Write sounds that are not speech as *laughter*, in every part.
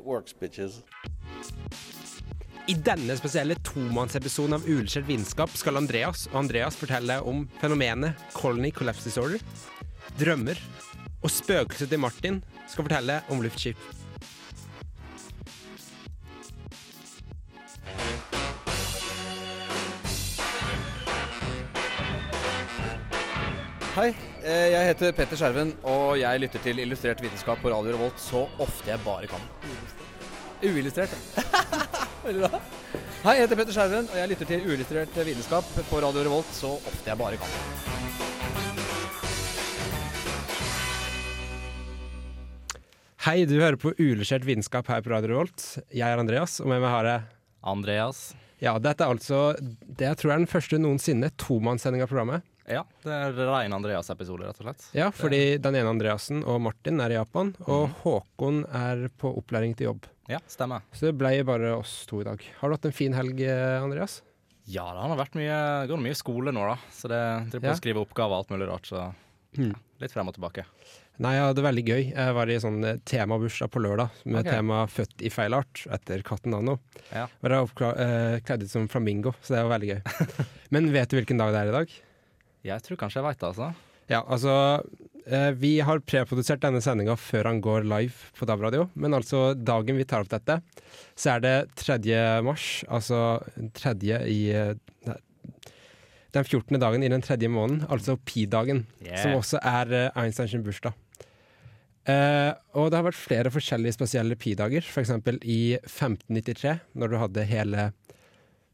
works, bitches. I denne spesielle tomannsepisoden av Uleskjelt vitenskap skal Andreas og Andreas fortelle om fenomenet Colony Collapse Disorder, drømmer, og spøkelset til Martin skal fortelle om luftskip. Hei, jeg heter Petter Skjerven, og jeg lytter til Illustrert vitenskap på Radio Revolt så ofte jeg bare kan. Uillustrert. Veldig bra. *laughs* Hei, jeg heter Petter Skjerven, og jeg lytter til Uillustrert vitenskap på Radio Revolt så ofte jeg bare kan. Hei, du hører på Uillustrert vitenskap her på Radio Revolt. Jeg er Andreas, og med meg har jeg Andreas. Ja, dette er altså det jeg tror er den første noensinne tomannssendinga av programmet. Ja, det er rein Andreas-episode, rett og slett. Ja, fordi den ene Andreassen og Martin er i Japan, og mm. Håkon er på opplæring til jobb. Ja, stemmer. Så det blei bare oss to i dag. Har du hatt en fin helg, eh, Andreas? Ja, det har vært mye, går mye skole nå, da. Så det driver på Ja. å skrive oppgaver og alt mulig rart, så Mm. litt frem og tilbake. Nei, jeg hadde det veldig gøy. Jeg var i sånn eh, temabursdag på lørdag med okay. tema 'Født i feil art' etter katten Anno. Ja. Var jeg oppkla- eh, kledd ut som flamingo, så det var veldig gøy. *laughs* Men vet du hvilken dag det er i dag? Jeg tror kanskje jeg veit det, altså. Ja, altså eh, Vi har preprodusert denne sendinga før han går live på DAB-radio, men altså dagen vi tar opp dette, så er det 3. mars, altså 3. i eh, nei, Den 14. dagen i den tredje måneden, altså pi-dagen, Yeah. som også er Einstein Einsteins bursdag. Uh, og det har vært flere forskjellige spesielle pi-dager, f.eks. i 1593, når du hadde hele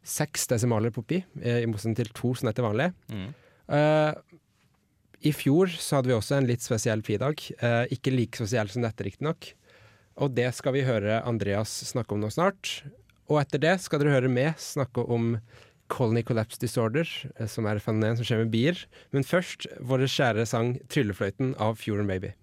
seks desimaler på pi, eh, i motsetning til to som er til vanlig. Mm. Eh, I fjor så hadde vi også en litt spesiell pi-dag. Eh, ikke like spesiell som dette, riktignok. Og det skal vi høre Andreas snakke om nå snart. Og etter det skal dere høre meg snakke om Colony Collapse Disorder, eh, som er et fenomen som skjer med bier. Men først vår kjære sang 'Tryllefløyten' av Fjorden Baby.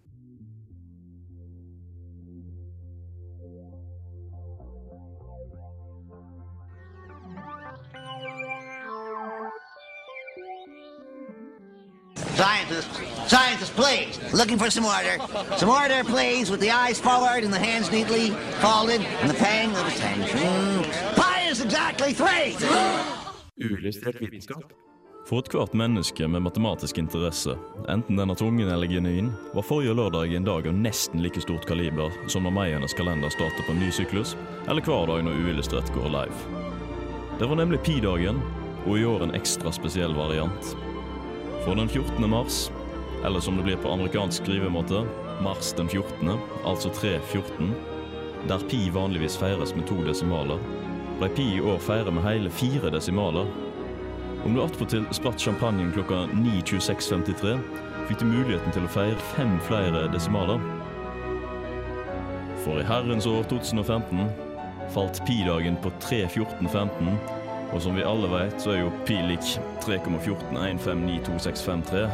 Scientists, scientist, please. Looking for some order. Some order, please, with the eyes forward and the hands neatly folded and the pang of attention. Pi is exactly three. Uillustrert vitenskap. For ethvert menneske med matematisk interesse, enten den er tvungen eller genuin, var forrige lørdag en dag av nesten like stort kaliber som når meiernes kalender starter på en ny syklus, eller hver dag når Uillustrert går live. Det var nemlig pi-dagen, og i år en ekstra spesiell variant. For den 14. mars, eller som det blir på amerikansk skrivemåte, mars den 14., altså 3.14, der pi vanligvis feires med to desimaler, ble pi i år feiret med hele fire desimaler. Om du attpåtil spratt champagnen klokka 9.26.53, fikk du muligheten til å feire fem flere desimaler. For i herrens år 2015 falt pi-dagen på 3.14.15, og som vi alle vet, så er jo pi lik 3,14159263.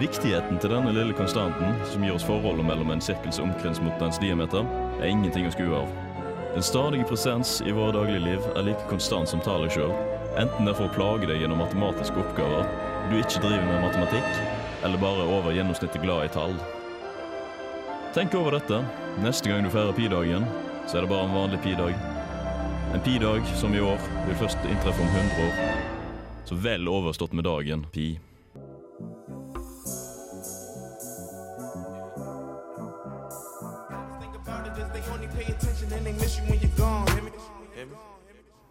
Viktigheten til denne lille konstanten, som gir oss forholdet mellom en sirkels omkrins mot dens diameter, er ingenting å skue av. Den stadige presens i våre dagligliv er like konstant som tallet sjøl, enten det er for å plage deg gjennom matematiske oppgaver, du ikke driver med matematikk, eller bare er over gjennomsnittet glad i tall. Tenk over dette. Neste gang du feirer pi-dagen, så er det bare en vanlig pi-dag. En pi-dag som i år vil først inntreffe om 100 år. Så vel overstått med dagen, pi.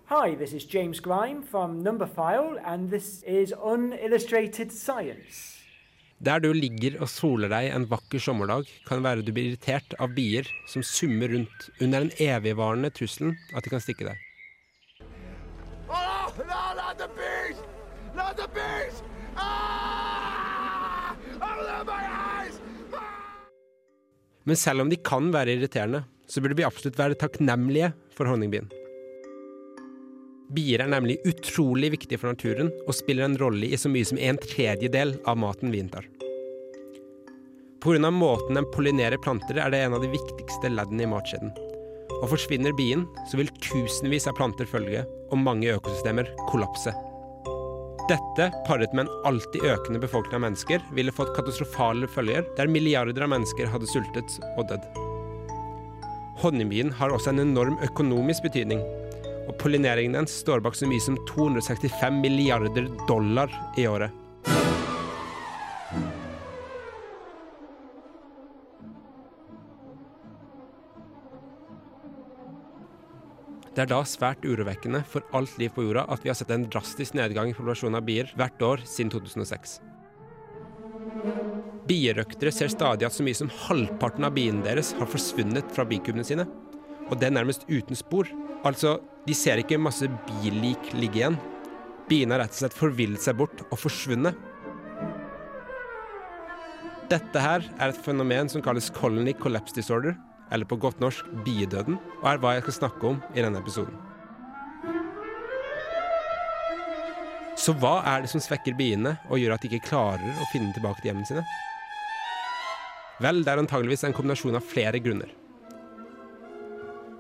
Hi, this is James Grime from Numberphile, and this is Unillustrated Science. Der du ligger og soler deg en vakker sommerdag, kan det være du blir irritert av bier som summer rundt under den evigvarende trusselen at de kan stikke deg. Oh, no, not the bees! Not the bees! Ah! Men selv om de kan være irriterende, så burde vi absolutt være takknemlige for honningbien. Bier er nemlig utrolig viktige for naturen og spiller en rolle i så mye som en tredjedel av maten vi inntar. Pga. måten den pollinerer planter, er det en av de viktigste leddene i matkjeden. Og forsvinner bien, så vil tusenvis av planter følge, og mange økosystemer kollapse. Dette, paret med en alltid økende befolkning av mennesker, ville fått katastrofale følger, der milliarder av mennesker hadde sultet og dødd. Honningbien har også en enorm økonomisk betydning, og pollineringen dens står bak så mye som 265 milliarder dollar i året. Det er da svært urovekkende for alt liv på jorda at vi har sett en drastisk nedgang i populasjonen av bier hvert år siden 2006. Bierøktere ser stadig at så mye som halvparten av biene deres har forsvunnet fra bikubene sine. Og det er nærmest uten spor. Altså, de ser ikke masse bilik ligge igjen. Biene har rett og slett forvillet seg bort og forsvunnet. Dette her er et fenomen som kalles colony collapse disorder, eller på godt norsk biedøden, og er hva jeg skal snakke om i denne episoden. Så hva er det som svekker biene og gjør at de ikke klarer å finne tilbake til hjemmene sine? Vel, det er antageligvis en kombinasjon av flere grunner.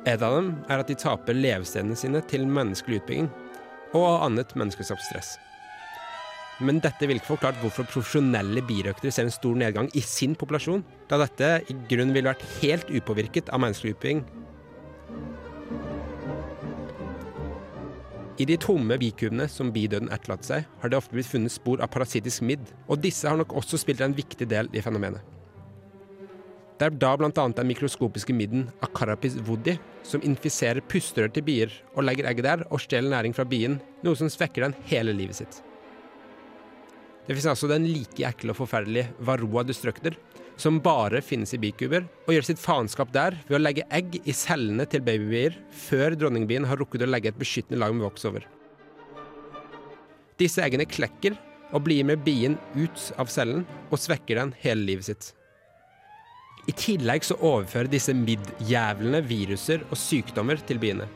Et av dem er at de taper levestedene sine til menneskelig utbygging og annet menneskeskapt stress. Men dette vil ikke forklart hvorfor profesjonelle birøktere ser en stor nedgang i sin populasjon, da dette i grunn ville vært helt upåvirket av menneskelig utbygging. I de tomme bikubene som bidøden etterlater seg, har det ofte blitt funnet spor av parasittisk midd, og disse har nok også spilt en viktig del i fenomenet. Det er da bl.a. den mikroskopiske midden Acarapis woody, som infiserer pusterør til bier og legger egget der og stjeler næring fra bien, noe som svekker den hele livet sitt. Det finnes altså den like ekle og forferdelige Varroa destructor, som bare finnes i bikuber, og gjør sitt faenskap der ved å legge egg i cellene til babybier før dronningbien har rukket å legge et beskyttende lag med voks over. Disse eggene klekker og blir med bien ut av cellen og svekker den hele livet sitt. I tillegg så overfører disse midd-jævlene viruser og sykdommer til biene.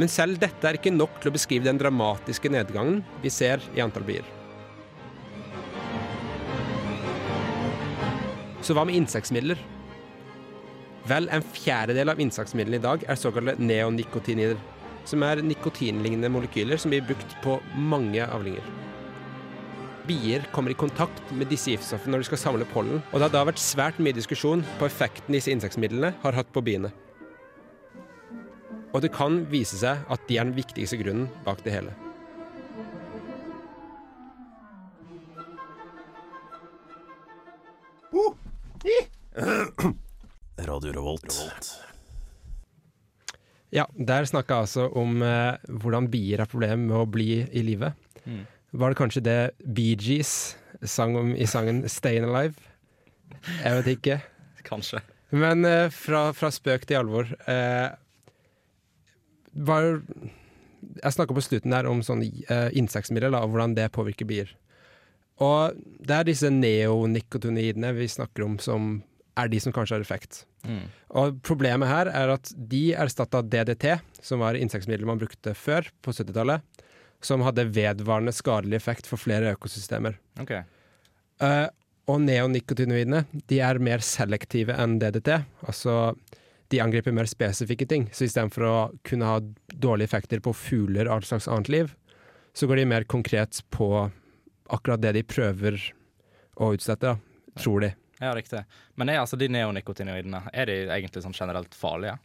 Men selv dette er ikke nok til å beskrive den dramatiske nedgangen vi ser i antall bier. Så hva med insektmidler? Vel, en fjerdedel av insektmidlene i dag er såkalte neonikotinider, som er nikotinlignende molekyler som blir brukt på mange avlinger. Bier kommer i kontakt med disse giftstoffene når de skal samle pollen, og det har da vært svært mye diskusjon på effekten disse insektmidlene har hatt på biene. Og det kan vise seg at de er den viktigste grunnen bak det hele. Radio Revolt. Ja, der snakka jeg altså om eh, hvordan bier har problemer med å bli i live. Mm. Var det kanskje det Bee Gees sang om i sangen 'Stayin' Alive'? Jeg vet ikke. Kanskje. Men eh, fra, fra spøk til alvor eh, var, Jeg snakka på slutten der om sånne eh, insektmidler og hvordan det påvirker bier. Og det er disse neonikotinoidene vi snakker om som er de som kanskje har effekt. Mm. Og problemet her er at de erstatta DDT, som var insektmiddelet man brukte før, på 70-tallet, som hadde vedvarende skadelig effekt for flere økosystemer. Okay. Uh, og neonikotinoidene de er mer selektive enn DDT. Altså, de angriper mer spesifikke ting. Så istedenfor å kunne ha dårlige effekter på fugler og alt slags annet liv, så går de mer konkret på akkurat det de prøver å utslette, da, tror de. Ja, riktig. Men er altså de neonikotinoidene er de egentlig sånn generelt farlige?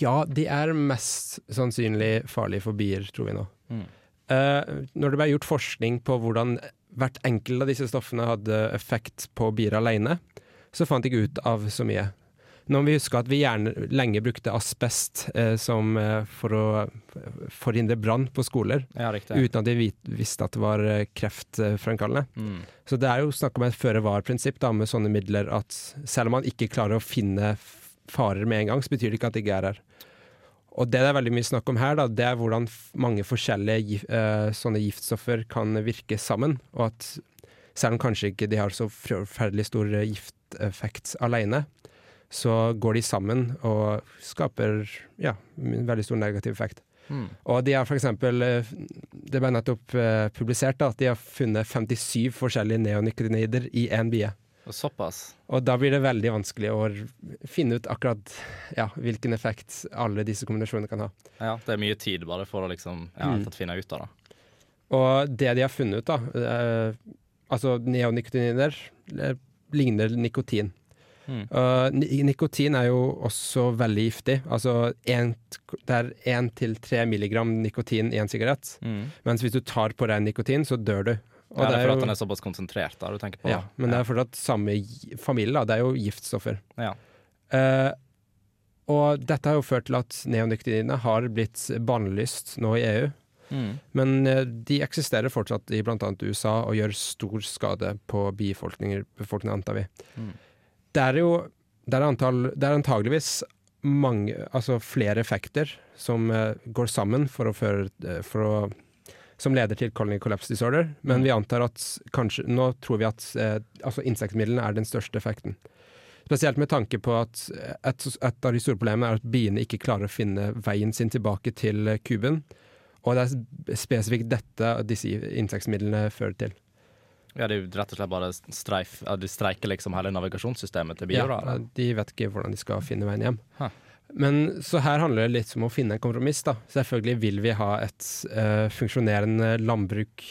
Ja, de er mest sannsynlig farlige for bier, tror vi nå. Mm. Uh, når det ble gjort forskning på hvordan hvert enkelt av disse stoffene hadde effekt på bier alene, så fant jeg ut av så mye. Nå må vi huske at vi gjerne lenge brukte asbest uh, som, uh, for å forhindre brann på skoler, Ja, uten at de vit- visste at det var kreftfremkallende. Mm. Så det er jo snakk om et føre-var-prinsipp med sånne midler at selv om man ikke klarer å finne farer med en gang, så betyr det ikke at de ikke er her. Og det det er veldig mye snakk om her, da, det er hvordan mange forskjellige eh, sånne giftstoffer kan virke sammen, og at selv om kanskje ikke de har så forferdelig stor gifteffekt alene, så går de sammen og skaper ja, en veldig stor negativ effekt. Mm. Og de har f.eks. eh, Det ble nettopp uh, publisert da, at de har funnet 57 forskjellige neonikotinoider i én bie. Og Såpass. Og da blir det veldig vanskelig å finne ut akkurat ja, hvilken effekt alle disse kombinasjonene kan ha. Ja, det er mye tid bare for å liksom ja, Mm. finne ut av det. Og det de har funnet ut, da eh, Altså det ligner nikotin. Mm. Uh, nikotin er jo også veldig giftig. Altså en, det er én til tre milligram nikotin i en sigarett. Mm. Mens hvis du tar på deg nikotin, så dør du. Og ja, det er fordi han er såpass konsentrert, da, du tenker på. Ja, men det er fortsatt samme familie, da. Det er jo giftstoffer. Ja. Eh, og dette har jo ført til at neonikotinoidene har blitt bannlyst nå i EU. Mm. Men eh, de eksisterer fortsatt i bl.a. USA og gjør stor skade på bifolkninger, befolkningen, antar vi. Mm. Det er jo det er, antall, det er antageligvis mange, altså flere effekter som uh, går sammen for å føre for å, som leder til colony collapse disorder, men Mm. vi antar at kanskje Nå tror vi at eh, altså insektmidlene er den største effekten. Spesielt med tanke på at et, et av de store problemene er at biene ikke klarer å finne veien sin tilbake til eh, kuben. Og det er spesifikt dette disse insektmidlene fører til. Ja, det er jo rett og slett bare streif De streiker liksom hele navigasjonssystemet til bier. Ja, de vet ikke hvordan de skal finne veien hjem. Huh. Men så her handler det litt om å finne en kompromiss. da. Selvfølgelig vil vi ha et uh, funksjonerende landbruk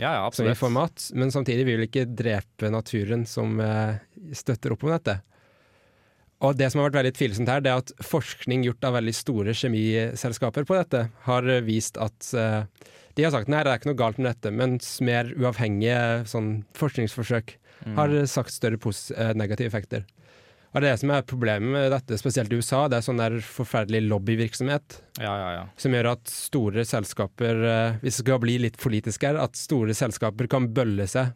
ja, ja, som gir format, men samtidig vil vi ikke drepe naturen som uh, støtter opp om dette. Og det som har vært veldig tvilsomt her, det er at forskning gjort av veldig store kjemiselskaper på dette, har eh, vist at uh, de har sagt nei, det er ikke noe galt med dette, mens mer uavhengige sånn, forskningsforsøk Mm. har sagt større negative effekter. Og det er det som er problemet med dette, spesielt i USA. Det er sånn der forferdelig lobbyvirksomhet Ja, ja, ja. som gjør at store selskaper, eh, hvis det skal bli litt politisk her, at store selskaper kan bølle seg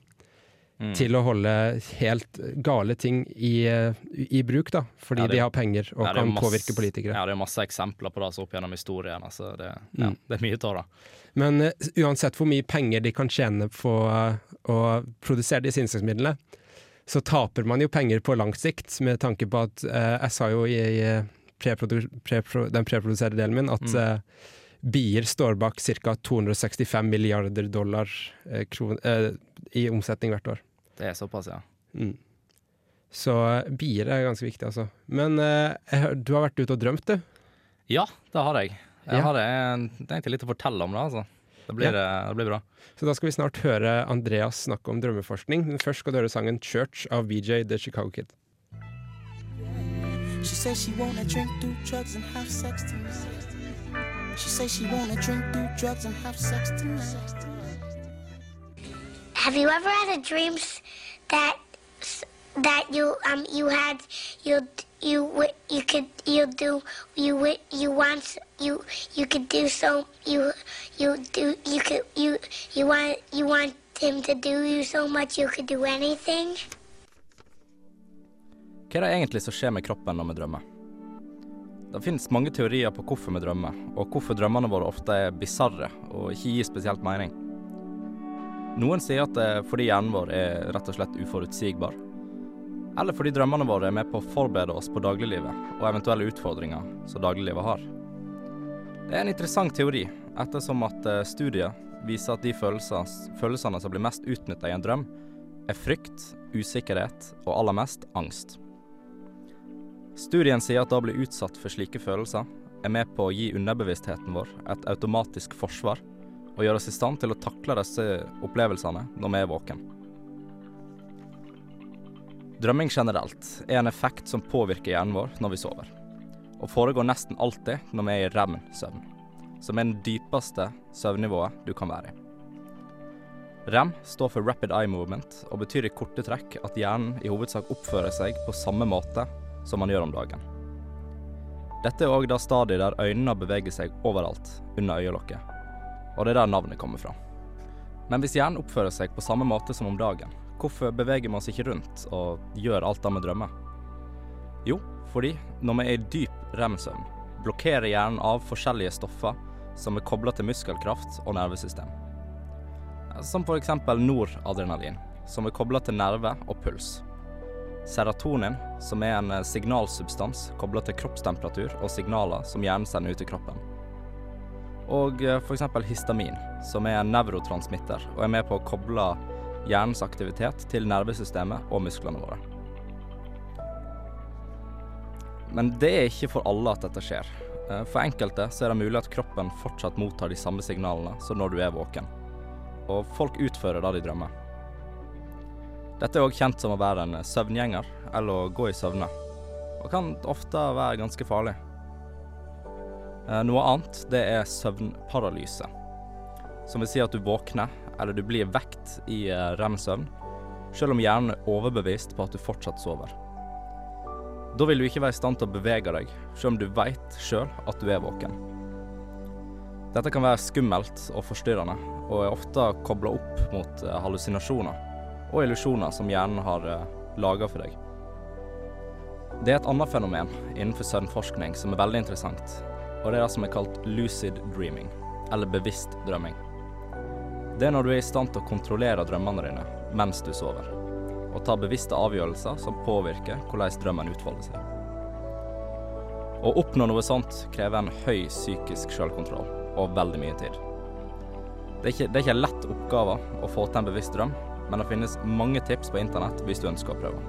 Mm. til å holde helt gale ting i, eh, i bruk, da. Fordi det- de har penger og kan masse- påvirke politikere. Ja, det er masse eksempler på det altså, opp gjennom historien. Altså, det, Mm. det er mye av det. Men uh, uansett hvor mye penger de kan tjene på uh, å produsere disse insektmidlene, så taper man jo penger på lang sikt, med tanke på at eh, Jeg sa jo i, i prepro den preproduserte delen min at Mm. eh, bier står bak ca. 265 milliarder dollar eh, kron eh, i omsetning hvert år. Det er såpass, ja. Mm. Så eh, bier er ganske viktig, altså. Men eh, du har vært ute og drømt, du? Ja, det har jeg. Jeg Ja. har det, det er litt å fortelle om det, altså. Det blir, ja. det blir bra. Så da skal vi snart høre Andreas snakke om drømmeforskning. Men først skal du høre sangen 'Church' av BJ The Chicago Kid. She says she wanna drink, do drugs, and have sex tonight. She says she wanna drink, do drugs, and have sex tonight. Have you ever had a dreams that that you um you had you you you could you do you you want you you could do so you you do you could you you want you want him to do you so much you could do anything? Hva er det egentlig som skjer med kroppen når vi drømmer? Det finnes mange teorier på hvorfor vi drømmer, og hvorfor drømmene våre ofte er bisarre og ikke gir spesielt mening. Noen sier at det er fordi hjernen vår er rett og slett uforutsigbar. Eller fordi drømmene våre er med på å forberede oss på dagliglivet og eventuelle utfordringer som dagliglivet har. Det er en interessant teori, ettersom at eh, studier viser at de følelsene som blir mest utnytta i en drøm, er frykt, usikkerhet og aller mest angst. Studien sier at det å bli utsatt for slike følelser er med på å gi underbevisstheten vår et automatisk forsvar og gjøre oss i stand til å takle disse opplevelsene når vi er våken. Drømming generelt er en effekt som påvirker hjernen vår når vi sover, og foregår nesten alltid når vi er i REM-søvn, som er den dypeste søvnnivået du kan være i. REM står for Rapid Eye Movement og betyr i korte trekk at hjernen i hovedsak oppfører seg på samme måte som man gjør om dagen. Dette er òg det stadiet der øynene beveger seg overalt under øyelokket, og det er der navnet kommer fra. Men hvis hjernen oppfører seg på samme måte som om dagen, hvorfor beveger vi oss ikke rundt og gjør alt det vi drømmer? Jo, fordi når vi er i dyp REM-søvn, blokkerer hjernen av forskjellige stoffer som er kobla til muskelkraft og nervesystem. Som f.eks. noradrenalin, som er kobla til nerve og puls. Serotonin, som er en eh, signalsubstans kobla til kroppstemperatur og signaler som hjernen sender ut i kroppen. Og f.eks. histamin, som er en nevrotransmitter og er med på å koble hjernens aktivitet til nervesystemet og musklene våre. Men det er ikke for alle at dette skjer. Eh, For enkelte så er det mulig at kroppen fortsatt mottar de samme signalene som når du er våken. Og folk utfører det de drømmer. Dette er òg kjent som å være en søvngjenger, eller å gå i søvne. Og kan ofte være ganske farlig. Eh, Noe annet, det er søvnparalyse. Som vil si at du våkner, eller du blir vekt i eh, rem-søvn, selv om hjernen er overbevist på at du fortsatt sover. Da vil du ikke være i stand til å bevege deg, selv om du veit sjøl at du er våken. Dette kan være skummelt og forstyrrende, og er ofte kobla opp mot eh, hallusinasjoner og illusjoner som hjernen har laga for deg. Det er et annet fenomen innenfor søvnforskning som er veldig interessant, og det er det som er kalt lucid dreaming, eller bevisst drømming. Det er når du er i stand til å kontrollere drømmene dine mens du sover, og ta bevisste avgjørelser som påvirker hvordan drømmen utfolder seg. Å oppnå noe sånt krever en høy psykisk selvkontroll og veldig mye tid. Det er ikke, det er ikke lett oppgave å få til en bevisst drøm, men det finnes mange tips på internett hvis du ønsker å prøve.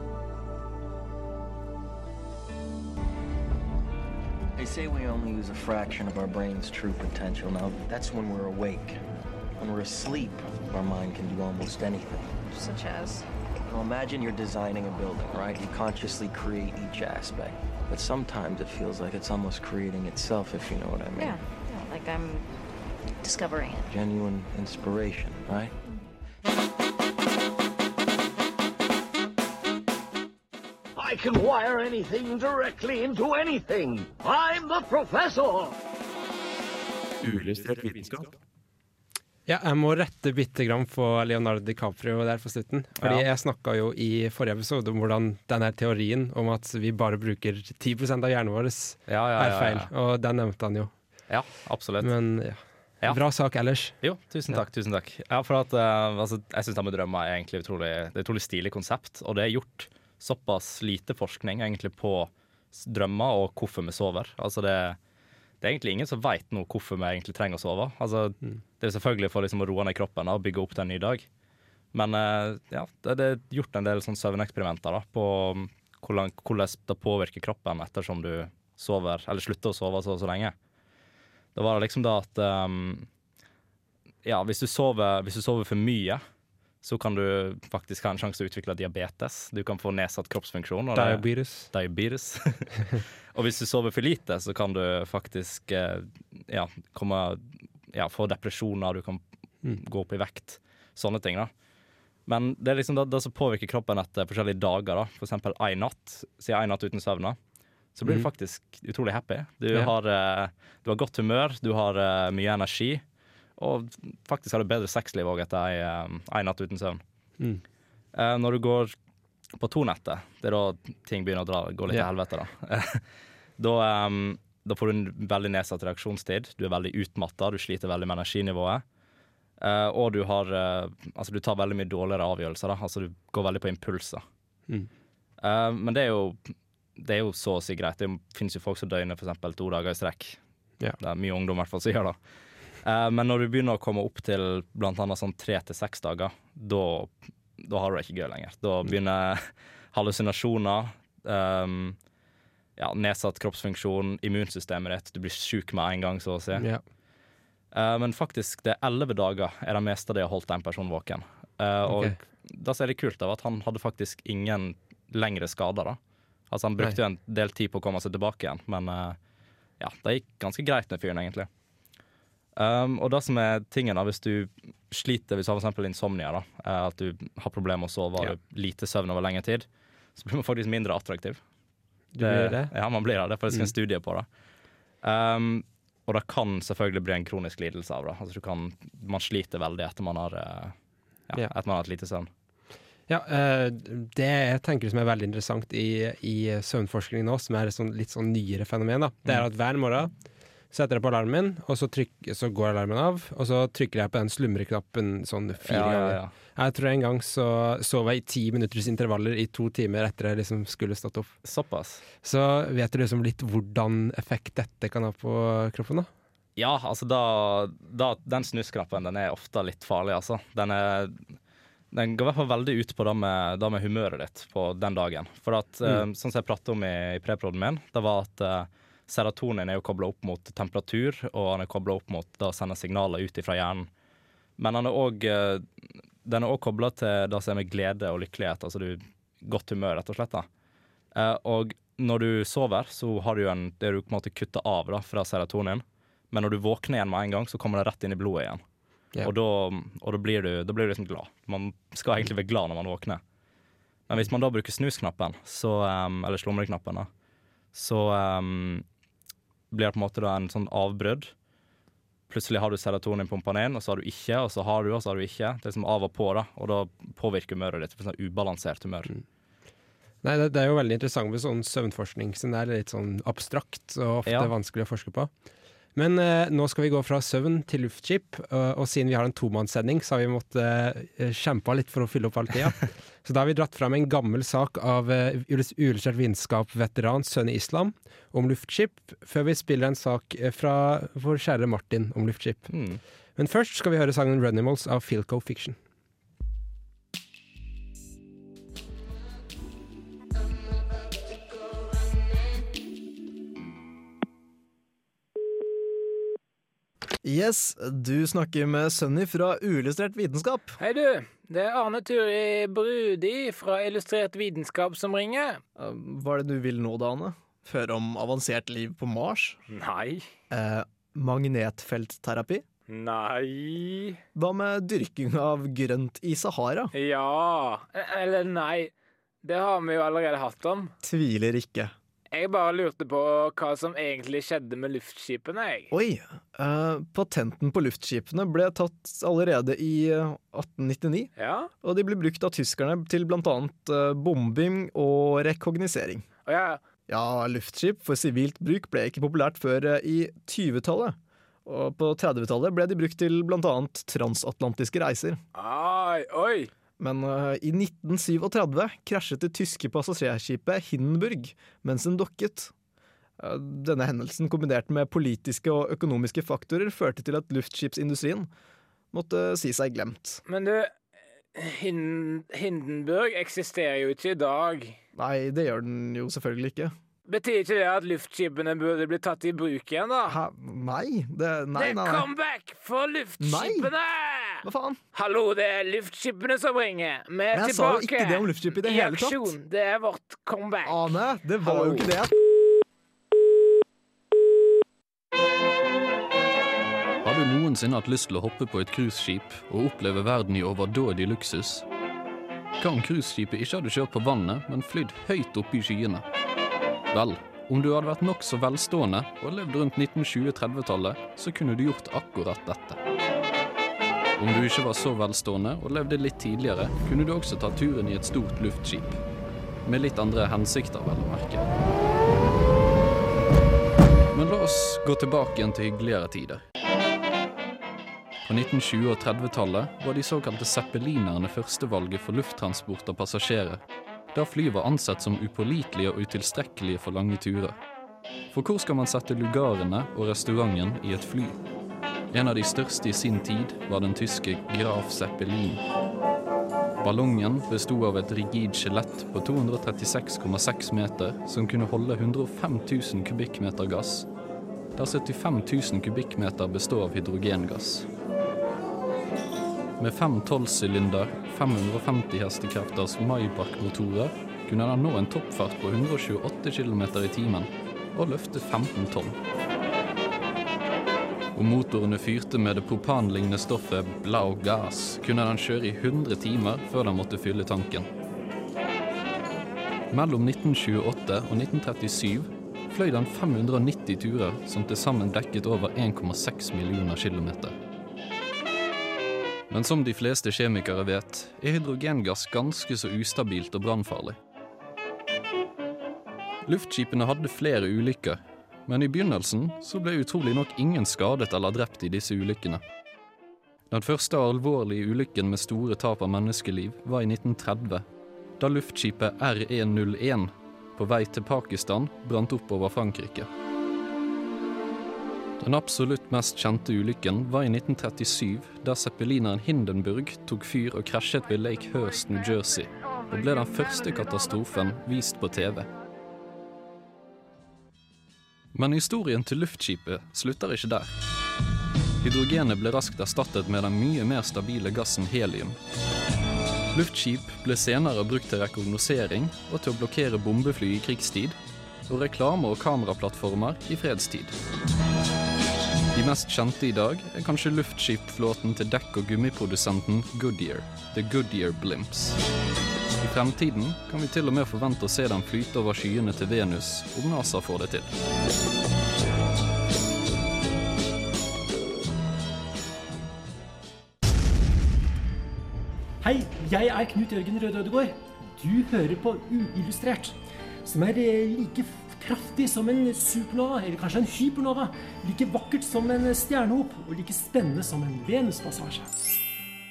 They say we only use a fraction of our brain's true potential. Now, that's when we're awake. When we're asleep, our mind can do almost anything. Such as? Well, imagine you're designing a building, right? You consciously create each aspect. But sometimes it feels like it's almost creating itself, if you know what I mean. Yeah, yeah, like I'm discovering it. Genuine inspiration, right? I can wire anything directly into anything. I'm the professor. Uillustrert vitenskap. Ja, jeg må rette bitte grann på Leonardo DiCaprio der på slutten. Fordi Ja. jeg snakka jo i forrige episode om hvordan denne teorien om at vi bare bruker 10 av hjernen vår, Ja, ja, er feil. Og den nevnte han jo. Ja, absolutt. Men ja. Bra sak ellers. Jo, tusen takk. tusen takk. Ja, for at, uh, altså, jeg syns det med drømmer er egentlig utrolig, det er et utrolig stilig konsept. Og det er gjort såpass lite forskning egentlig på drømmer og hvorfor vi sover. Altså det, det er egentlig ingen som veit nå hvorfor vi egentlig trenger å sove. Altså, Det er selvfølgelig for liksom å roe ned kroppen og bygge opp til en ny dag. Men eh, ja, det, det er gjort en del sånn søvneksperimenter da, på um, hvordan, hvordan det påvirker kroppen ettersom du sover, eller slutter å sove så, så lenge. Da var det liksom det at um, ja, hvis du, sover, hvis du sover for mye, så kan du faktisk ha en sjanse til å utvikle diabetes. Du kan få nedsatt kroppsfunksjon. Diabetes. Diabetes. *laughs* og hvis du sover for lite, så kan du faktisk eh, ja, komme, ja, få depresjoner, du kan Mm. gå opp i vekt. Sånne ting, da. Men det er liksom det, det som påvirker kroppen etter forskjellige dager. da. For eksempel én natt, siden én natt uten søvn, da, så blir du Mhm. faktisk utrolig happy. Du, Ja. har, eh, du har godt humør, du har eh, mye energi, og faktisk har du bedre sexliv òg etter ei natt uten søvn. Mm. Eh, når du går på to-nettet, det er da ting begynner å dra, gå litt yeah. til helvete, da. *laughs* da, um, da får du en veldig nedsatt reaksjonstid. Du er veldig utmatta, du sliter veldig med energinivået. Eh, og du har eh, Altså, du tar veldig mye dårligere avgjørelser, da. Altså, du går veldig på impulser. Mm. Eh, men det er jo det er jo så å si greit. Det finnes jo folk som døgner f.eks. to dager i strekk. Yeah. Det er mye ungdom i hvert fall som gjør det. Eh, men når du begynner å komme opp til annet sånn tre til seks dager, da, da har du det ikke gøy lenger. Da begynner hallusinasjoner, um, ja, nedsatt kroppsfunksjon, immunsystemet ditt, du blir sjuk med en gang, så å si. Yeah. Uh, men faktisk, det er elleve dager er det meste det har holdt en person våken. Eh, og Ok. det som er kult, av at han hadde faktisk ingen lengre skader. da. Altså Han brukte jo en del tid på å komme seg tilbake igjen, men eh, ja, det gikk ganske greit med fyren, egentlig. Um, og det som er tingen da, hvis du sliter, hvis du har for insomnia, da, eh, at du har problemer med å sove og Ja. lite søvn over lengre tid, så blir man faktisk mindre attraktiv. Du blir det? Ja, man blir det. Det er faktisk Mm. en studie på det. Um, og det kan selvfølgelig bli en kronisk lidelse av det. Altså du kan, man sliter veldig etter man har, eh, ja, Ja. etter man har hatt lite søvn. Ja, eh, det jeg tenker som er veldig interessant i, i søvnforskning nå, som er et sånn, litt sånn nyere fenomen, da, det er Mm. at hver morgen setter jeg på alarmen, min, og så, trykk, så går alarmen av, og så trykker jeg på den slumreknappen sånn fire Ja, ja, ganger. ja. Jeg tror en gang så sov jeg i ti minutters intervaller i to timer etter jeg liksom skulle stått opp. Såpass. Så vet du liksom litt hvordan effekt dette kan ha på kroppen, da? Ja, altså da, da Den snusknappen den er ofte litt farlig, altså. Den, er, den går i hvert fall veldig ut på det med, det med humøret ditt på den dagen. For at, Mm. eh, sånn som jeg pratet om i, i preproden min, det var at eh, serotonin er jo kobla opp mot temperatur, og han er kobla opp mot det å sende signaler ut fra hjernen. Men han er òg eh, den er òg kobla til det som er med glede og lykkelighet, altså du, godt humør, rett og slett. da. Eh, og når du sover, så har du en, det du på en måte kutta av da, fra serotonin. Men når du våkner igjen med en gang, så kommer det rett inn i blodet igjen. Yeah. Og, da, og da, blir du, da blir du liksom glad. Man skal egentlig være glad når man våkner. Men hvis man da bruker snusknappen, så, um, eller slumreknappen, da, så um, blir det på en måte da en sånn avbrudd. Plutselig har du serotonin pumpende inn, og så har du ikke, og så har du, og så har du ikke. Det er liksom av og på, da, og da påvirker humøret ditt. Sånn ubalansert humør. Nei, det, det er jo veldig interessant med sånn søvnforskning, siden det er litt sånn abstrakt og ofte Ja. vanskelig å forske på. Men eh, nå skal vi gå fra søvn til luftskip, og, og siden vi har en tomannssending, så har vi måttet eh, kjempe litt for å fylle opp all tida. *laughs* så da har vi dratt fram en gammel sak av eh, uillustrert vitenskap-veteran Sønne Islam om luftskip, før vi spiller en sak eh, fra vår kjære Martin om luftskip. Mm. Men først skal vi høre sangen 'Runimals' av Philco Fiction. Yes, du snakker med Sunny fra Uillustrert vitenskap. Hei du, det er Arne Turi Brudi fra Illustrert vitenskap som ringer. Hva er det du vil nå, da, Arne? Høre om avansert liv på Mars? Nei. Eh, magnetfeltterapi? Nei. Hva med dyrking av grønt i Sahara? Ja Eller nei. Det har vi jo allerede hatt om. Tviler ikke. Jeg bare lurte på hva som egentlig skjedde med luftskipene, jeg. Oi! Uh, patenten på luftskipene ble tatt allerede i eh, 1899. Ja? Og de ble brukt av tyskerne til blant annet eh, bombing og rekognosering. Oh, ja. Ja, luftskip for sivilt bruk ble ikke populært før eh, i 20-tallet. Og på 30-tallet ble de brukt til blant annet transatlantiske reiser. Ai, oi. Men uh, i 1937 krasjet det tyske passasjerskipet Hindenburg mens den dokket. Eh, denne hendelsen kombinert med politiske og økonomiske faktorer førte til at luftskipsindustrien måtte si seg glemt. Men du, Hindenburg eksisterer jo ikke i dag. Nei, det gjør den jo selvfølgelig ikke. Betyr ikke det at luftskipene burde bli tatt i bruk igjen, da? Hæ? Nei, det Nei, er nei. nei. comeback for luftskipene! Hva faen? Hallo, det er luftskipene som ringer. Vi er Jeg sa jo ikke det om luftskip i det hele tatt. aksjon. Det er vårt comeback. Ane, det var Hallo. jo ikke det. Har du noensinne hatt lyst til å hoppe på et cruiseskip og oppleve verden i overdådig luksus? Hva om cruiseskipet ikke hadde kjørt på vannet, men flydd høyt oppe i skyene? Vel, om du hadde vært nokså velstående og levd rundt 1920-30-tallet, så kunne du gjort akkurat dette. Om du ikke var så velstående og levde litt tidligere, kunne du også ta turen i et stort luftskip. Med litt andre hensikter, vel å merke. Men la oss gå tilbake igjen til hyggeligere tider. På 1920- og 30-tallet var de såkalte zeppelinerne førstevalget for lufttransport av passasjerer, da fly var ansett som upålitelige og utilstrekkelige for lange turer. For hvor skal man sette lugarene og restauranten i et fly? En av de største i sin tid var den tyske Graf Zeppelin. Ballongen bestod av et rigid skjelett på 236,6 meter som kunne holde 105 000 kubikkmeter gass, der 75 000 kubikkmeter består av hydrogengass. Med fem tolvsylinder, 550 hestekrefters Maybach-motorer kunne den nå en toppfart på 128 km i timen og løfte 15 tonn. Om motorene fyrte med det propanlignende stoffet blau gas, kunne den kjøre i 100 timer før den måtte fylle tanken. Mellom 1928 og 1937 fløy den 590 turer, som til sammen dekket over 1,6 millioner kilometer. Men som de fleste kjemikere vet, er hydrogengass ganske så ustabilt og brannfarlig. Luftskipene hadde flere ulykker, men i begynnelsen så ble utrolig nok ingen skadet eller drept i disse ulykkene. Den første alvorlige ulykken med store tap av menneskeliv var i 1930, da luftskipet R101 på vei til Pakistan brant opp over Frankrike. Den absolutt mest kjente ulykken var i 1937, da zeppelineren Hindenburg tok fyr og krasjet ved Lake Hurst, New Jersey, og ble den første katastrofen vist på TV. Men historien til luftskipet slutter ikke der. Hydrogenet ble raskt erstattet med den mye mer stabile gassen helium. Luftskip ble senere brukt til rekognosering og til å blokkere bombefly i krigstid, og reklame- og kameraplattformer i fredstid. De mest kjente i dag er kanskje luftskipflåten til dekk- og gummiprodusenten Goodyear, The Goodyear Blimps. I fremtiden kan vi til og med forvente å se den flyte over skyene til Venus, om NASA får det til. Hei, jeg er Knut Jørgen Røde Ødegård. Du hører på Uillustrert, som er eh, like kraftig som en supernova, eller kanskje en hypernova. Like vakkert som en stjernehop, og like spennende som en Venuspassasje.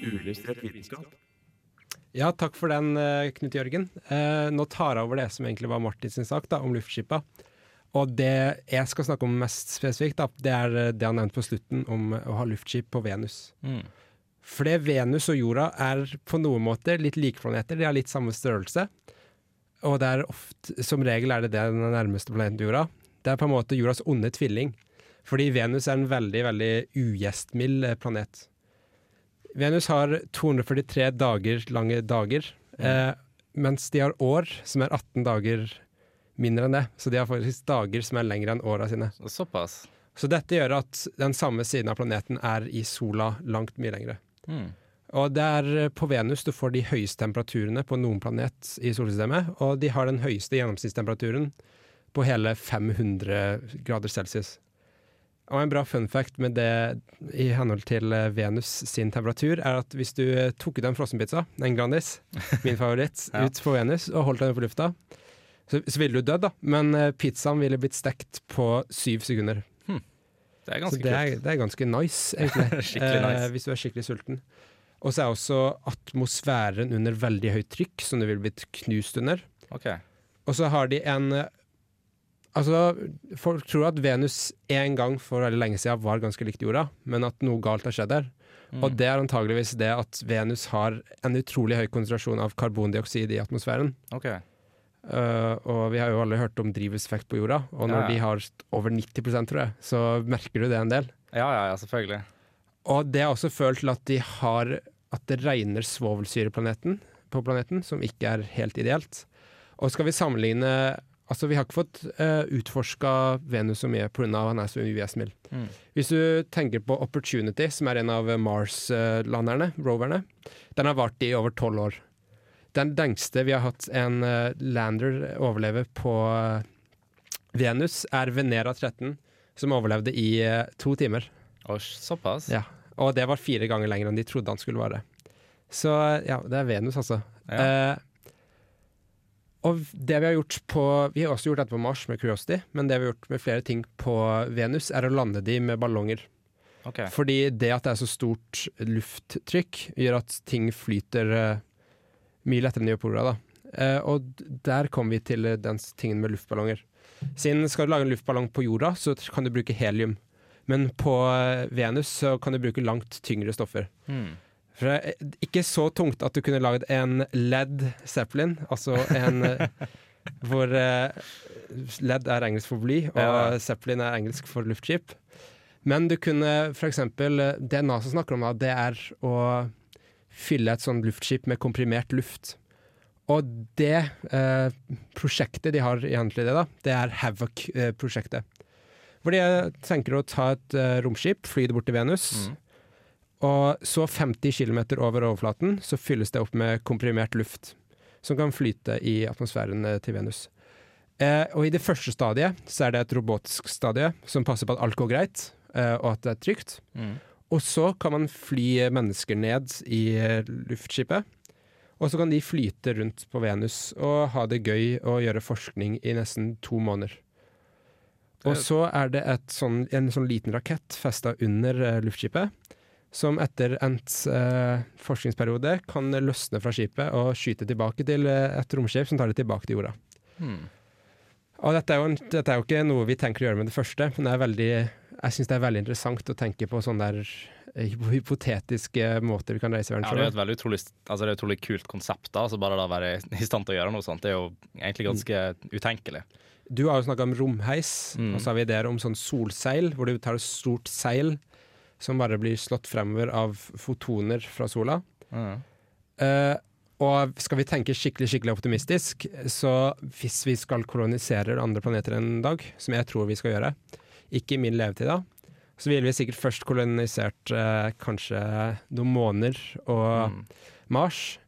Uillustrert vitenskap. Ja, takk for den, eh, Knut Jørgen. Eh, nå tar jeg over det som egentlig var Martins sak, da, om luftskipa. Og det jeg skal snakke om mest spesifikt, da, det er eh, det han nevnte på slutten om å ha luftskip på Venus. Mm. Fordi Venus og jorda er på noen måter litt like planeter. De har litt samme størrelse. Og det er ofte, som regel er det det den nærmeste planeten til jorda. Det er på en måte jordas onde tvilling. Fordi Venus er en veldig, veldig ugjestmild planet. Venus har 243 dager lange dager, eh, mens de har år som er 18 dager mindre enn det. Så de har faktisk dager som er lengre enn åra sine. Såpass. Så dette gjør at den samme siden av planeten er i sola langt mye lengre. Mm. Og det er eh, på Venus du får de høyeste temperaturene på noen planet i solsystemet, og de har den høyeste gjennomsnittstemperaturen på hele 500 grader celsius. Og en bra fun fact med det i henhold til eh, Venus sin temperatur, er at hvis du eh, tok ut en frossenpizza, en Grandis, *laughs* min favoritt, Ja. ut på Venus og holdt den på lufta, så, så ville du dødd, da. Men eh, pizzaen ville blitt stekt på syv sekunder. Det er ganske så det er, kult. det er ganske nice, egentlig. *laughs* Skikkelig nice. Eh, hvis du er skikkelig sulten. Og så er også atmosfæren under veldig høyt trykk, som du ville blitt knust under. Okay. Og så har de en Altså, folk tror at Venus en gang for veldig lenge siden var ganske likt jorda, men at noe galt har skjedd der. Mm. Og det er antageligvis det at Venus har en utrolig høy konsentrasjon av karbondioksid i atmosfæren. Okay. Uh, og vi har jo alle hørt om drivhuseffekt på jorda, og når Ja, ja. de har over 90% tror jeg, så merker du det en del. Ja, ja, ja, selvfølgelig. Og det er også følt til at de har at det regner svovelsyre-planeten på planeten, som ikke er helt ideelt. Og skal vi sammenligne Altså, vi har ikke fått uh, utforska Venus så mye pga. han er så UVS-mild. Mm. Hvis du tenker på Opportunity, som er en av Mars-landerne, roverne, den har vart i over tolv år. Den lengste vi har hatt en uh, lander overleve på uh, Venus, er Venera 13, som overlevde i uh, to timer. Og såpass? Ja, og det var fire ganger lenger enn de trodde han skulle være. Så ja, det er Venus, altså. Eh, og det vi har gjort på Vi har også gjort dette på Mars med Curiosity, men det vi har gjort med flere ting på Venus, er å lande de med ballonger. Ok. Fordi det at det er så stort lufttrykk, gjør at ting flyter uh, mye lettere enn de gjør på jorda. Da. Eh, og der kommer vi til eh, den tingen med luftballonger. Siden skal du lage en luftballong på jorda, så kan du bruke helium. Men på Venus så kan du bruke langt tyngre stoffer. Hmm. For det er ikke så tungt at du kunne lagd en Led Zeppelin, altså en *laughs* eh, hvor eh, Led er engelsk for bly, og Ja. Zeppelin er engelsk for luftskip. Men du kunne eh, Det NASA snakker om, da, det er å fylle et sånt luftskip med komprimert luft. Og det eh, prosjektet de har egentlig det, da, det er Havoc-prosjektet. Hvor de eh, tenker å ta et eh, romskip, fly det bort til Venus. Og så 50 km over overflaten så fylles det opp med komprimert luft. Som kan flyte i atmosfæren eh, til Venus. Eh, og i det første stadiet så er det et robotisk stadie som passer på at alt går greit, eh, og at det er trygt. Mm. Og så kan man fly mennesker ned i eh, luftskipet. Og så kan de flyte rundt på Venus og ha det gøy og gjøre forskning i nesten to måneder. Og så er det et sånn, en sånn liten rakett festa under eh, luftskipet, som etter endt eh, forskningsperiode kan løsne fra skipet og skyte tilbake til eh, et romskip som tar det tilbake til jorda. Hmm. Og dette er, jo dette er jo ikke noe vi tenker å gjøre med det første, men det er veldig, jeg syns det er veldig interessant å tenke på sånne der eh, hypotetiske måter vi kan reise verden verden Ja, det er et veldig utrolig, altså det et utrolig kult konsept. da, altså Bare det å være i stand til å gjøre noe sånt, det er jo egentlig ganske utenkelig. Du har jo snakka om romheis, Mm. og så har vi ideer om sånn solseil, hvor du tar et stort seil som bare blir slått fremover av fotoner fra sola. Mm. Uh, og skal vi tenke skikkelig skikkelig optimistisk, så hvis vi skal kolonisere andre planeter en dag, som jeg tror vi skal gjøre, ikke i min levetid da, så ville vi sikkert først kolonisert uh, kanskje noen måneder og Mars.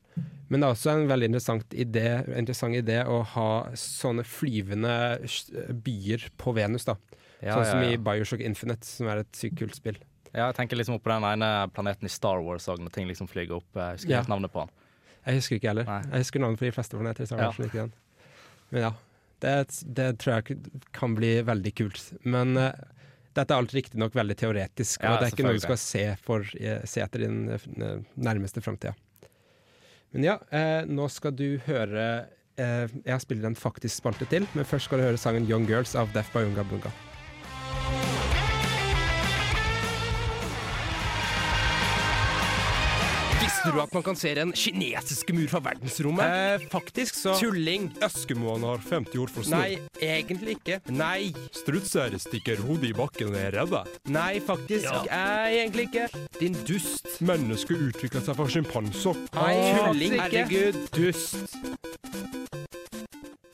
Men det er også en veldig interessant idé, interessant idé å ha sånne flyvende byer på Venus, da. Ja, sånn ja, som ja. i Bioshock Infinite, som er et sykt kult spill. Ja, jeg tenker liksom opp på den ene planeten i Star Wars òg, når ting liksom flyger opp. Jeg husker Ja. navnet på den. Jeg husker ikke heller. Jeg husker navnet på de fleste planeter. i Star Wars, ja. Men ja, det, det tror jeg kan bli veldig kult. Men uh, dette er alt riktignok veldig teoretisk, Ja, og det er ikke noe du skal se, for, eh, se etter i den eh, nærmeste framtida. Men ja, eh, nå skal du høre eh, Jeg spilt en faktisk spalte til, men først skal du høre sangen 'Young Girls' av Def by Unga Bunga. Visste du at man kan se den kinesiske mur fra verdensrommet? Eh, faktisk så Tulling! Eskimoene har 50 ord for snø. Nei, egentlig ikke. Nei. Strutser stikker hodet i bakken og er redde. Nei, faktisk. Eh, egentlig ikke. Din dust. Mennesket utvikla seg fra sjimpanser. Nei, tulling ikke. Herregud, dust.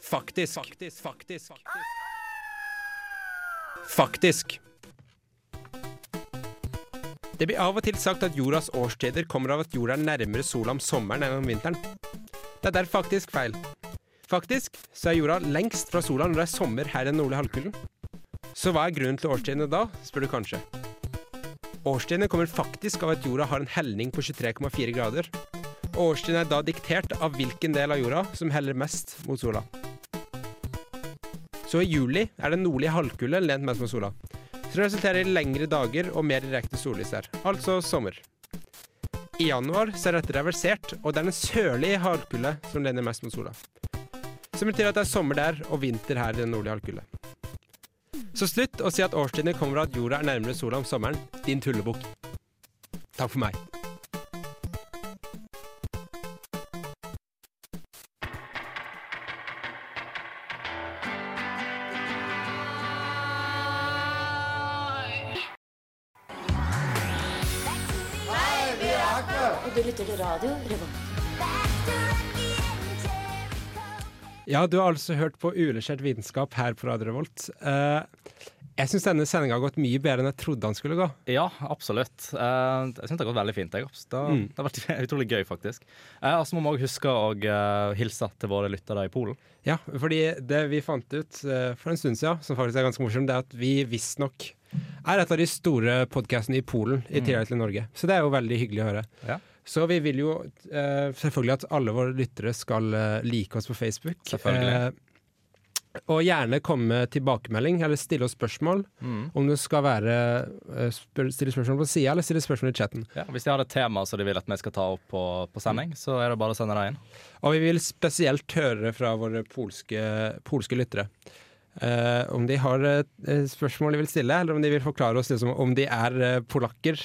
Faktisk. Faktisk, faktisk. Faktisk. Det blir av og til sagt at jordas årstider kommer av at jorda er nærmere sola om sommeren enn om vinteren. Det er derfor faktisk feil. Faktisk så er jorda lengst fra sola når det er sommer her i den nordlige halvkulen. Så hva er grunnen til årstidene da, spør du kanskje. Årstidene kommer faktisk av at jorda har en helning på 23,4 grader. Årstidene er da diktert av hvilken del av jorda som heller mest mot sola. Så i juli er den nordlige halvkule lent mest mot sola. Det resulterer i lengre dager og mer direkte sollys her. Altså sommer. I januar er dette reversert, og det er den sørlige halvkule som lener mest mot sola. Som betyr at det er sommer der og vinter her i den nordlige halvkule. Så slutt å si at årstidene kommer av at jorda er nærmere sola om sommeren. Din tullebukk. Takk for meg. Du lytter til radio Revolt. Ja, du har altså hørt på Uillustrert vitenskap her på Radio Revolt. Eh, jeg syns denne sendinga har gått mye bedre enn jeg trodde den skulle gå. Ja, absolutt. Eh, jeg syns det har gått veldig fint. Jeg. Det, har- Mm. det har vært *laughs* utrolig gøy, faktisk. Uh, så må vi òg huske å hilse til våre lyttere i Polen. Ja, fordi det vi fant ut for en stund siden, som faktisk er ganske morsomt, det er at vi visstnok er et av de store podkastene i Polen, i Mm. tillegg til Norge. Så det er jo veldig hyggelig å høre. Ja. Så vi vil jo eh, selvfølgelig at alle våre lyttere skal eh, like oss på Facebook. Selvfølgelig. Eh, og gjerne komme med tilbakemelding, eller stille oss spørsmål. Mm. Om det skal være eh, spør stille spørsmål på sida, eller stille spørsmål i chatten. Ja, hvis de har et tema som de vil at vi skal ta opp på, på sending, så er det bare å sende det inn. Og vi vil spesielt høre fra våre polske, polske lyttere. Uh, om de har uh, spørsmål de vil stille, eller om de vil forklare oss liksom, om de er uh, polakker,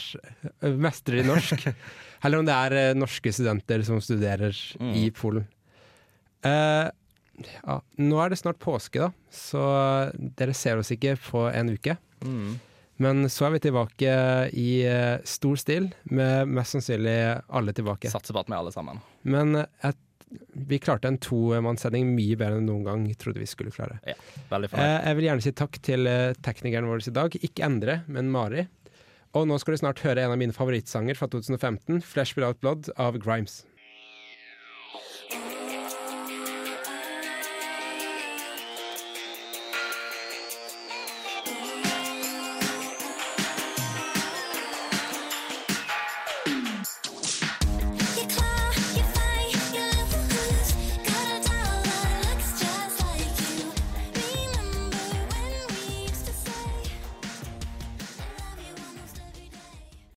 mestere i norsk, *laughs* eller om det er eh, norske studenter som studerer Mm. i Polen. Uh, ja, nå er det snart påske, da, så dere ser oss ikke på en uke. Mm. Men så er vi tilbake i eh, stor stil, med mest sannsynlig alle tilbake. Satser på at vi alle sammen. Men et, vi klarte en tomannssending mye bedre enn noen gang trodde vi skulle klare. Ja, veldig fornøyd. Jeg vil gjerne si takk til teknikeren vår i dag. Ikke Endre, men Mari. Og nå skal du snart høre en av mine favorittsanger fra 2015, 'Flesh Without Blood' av Grimes.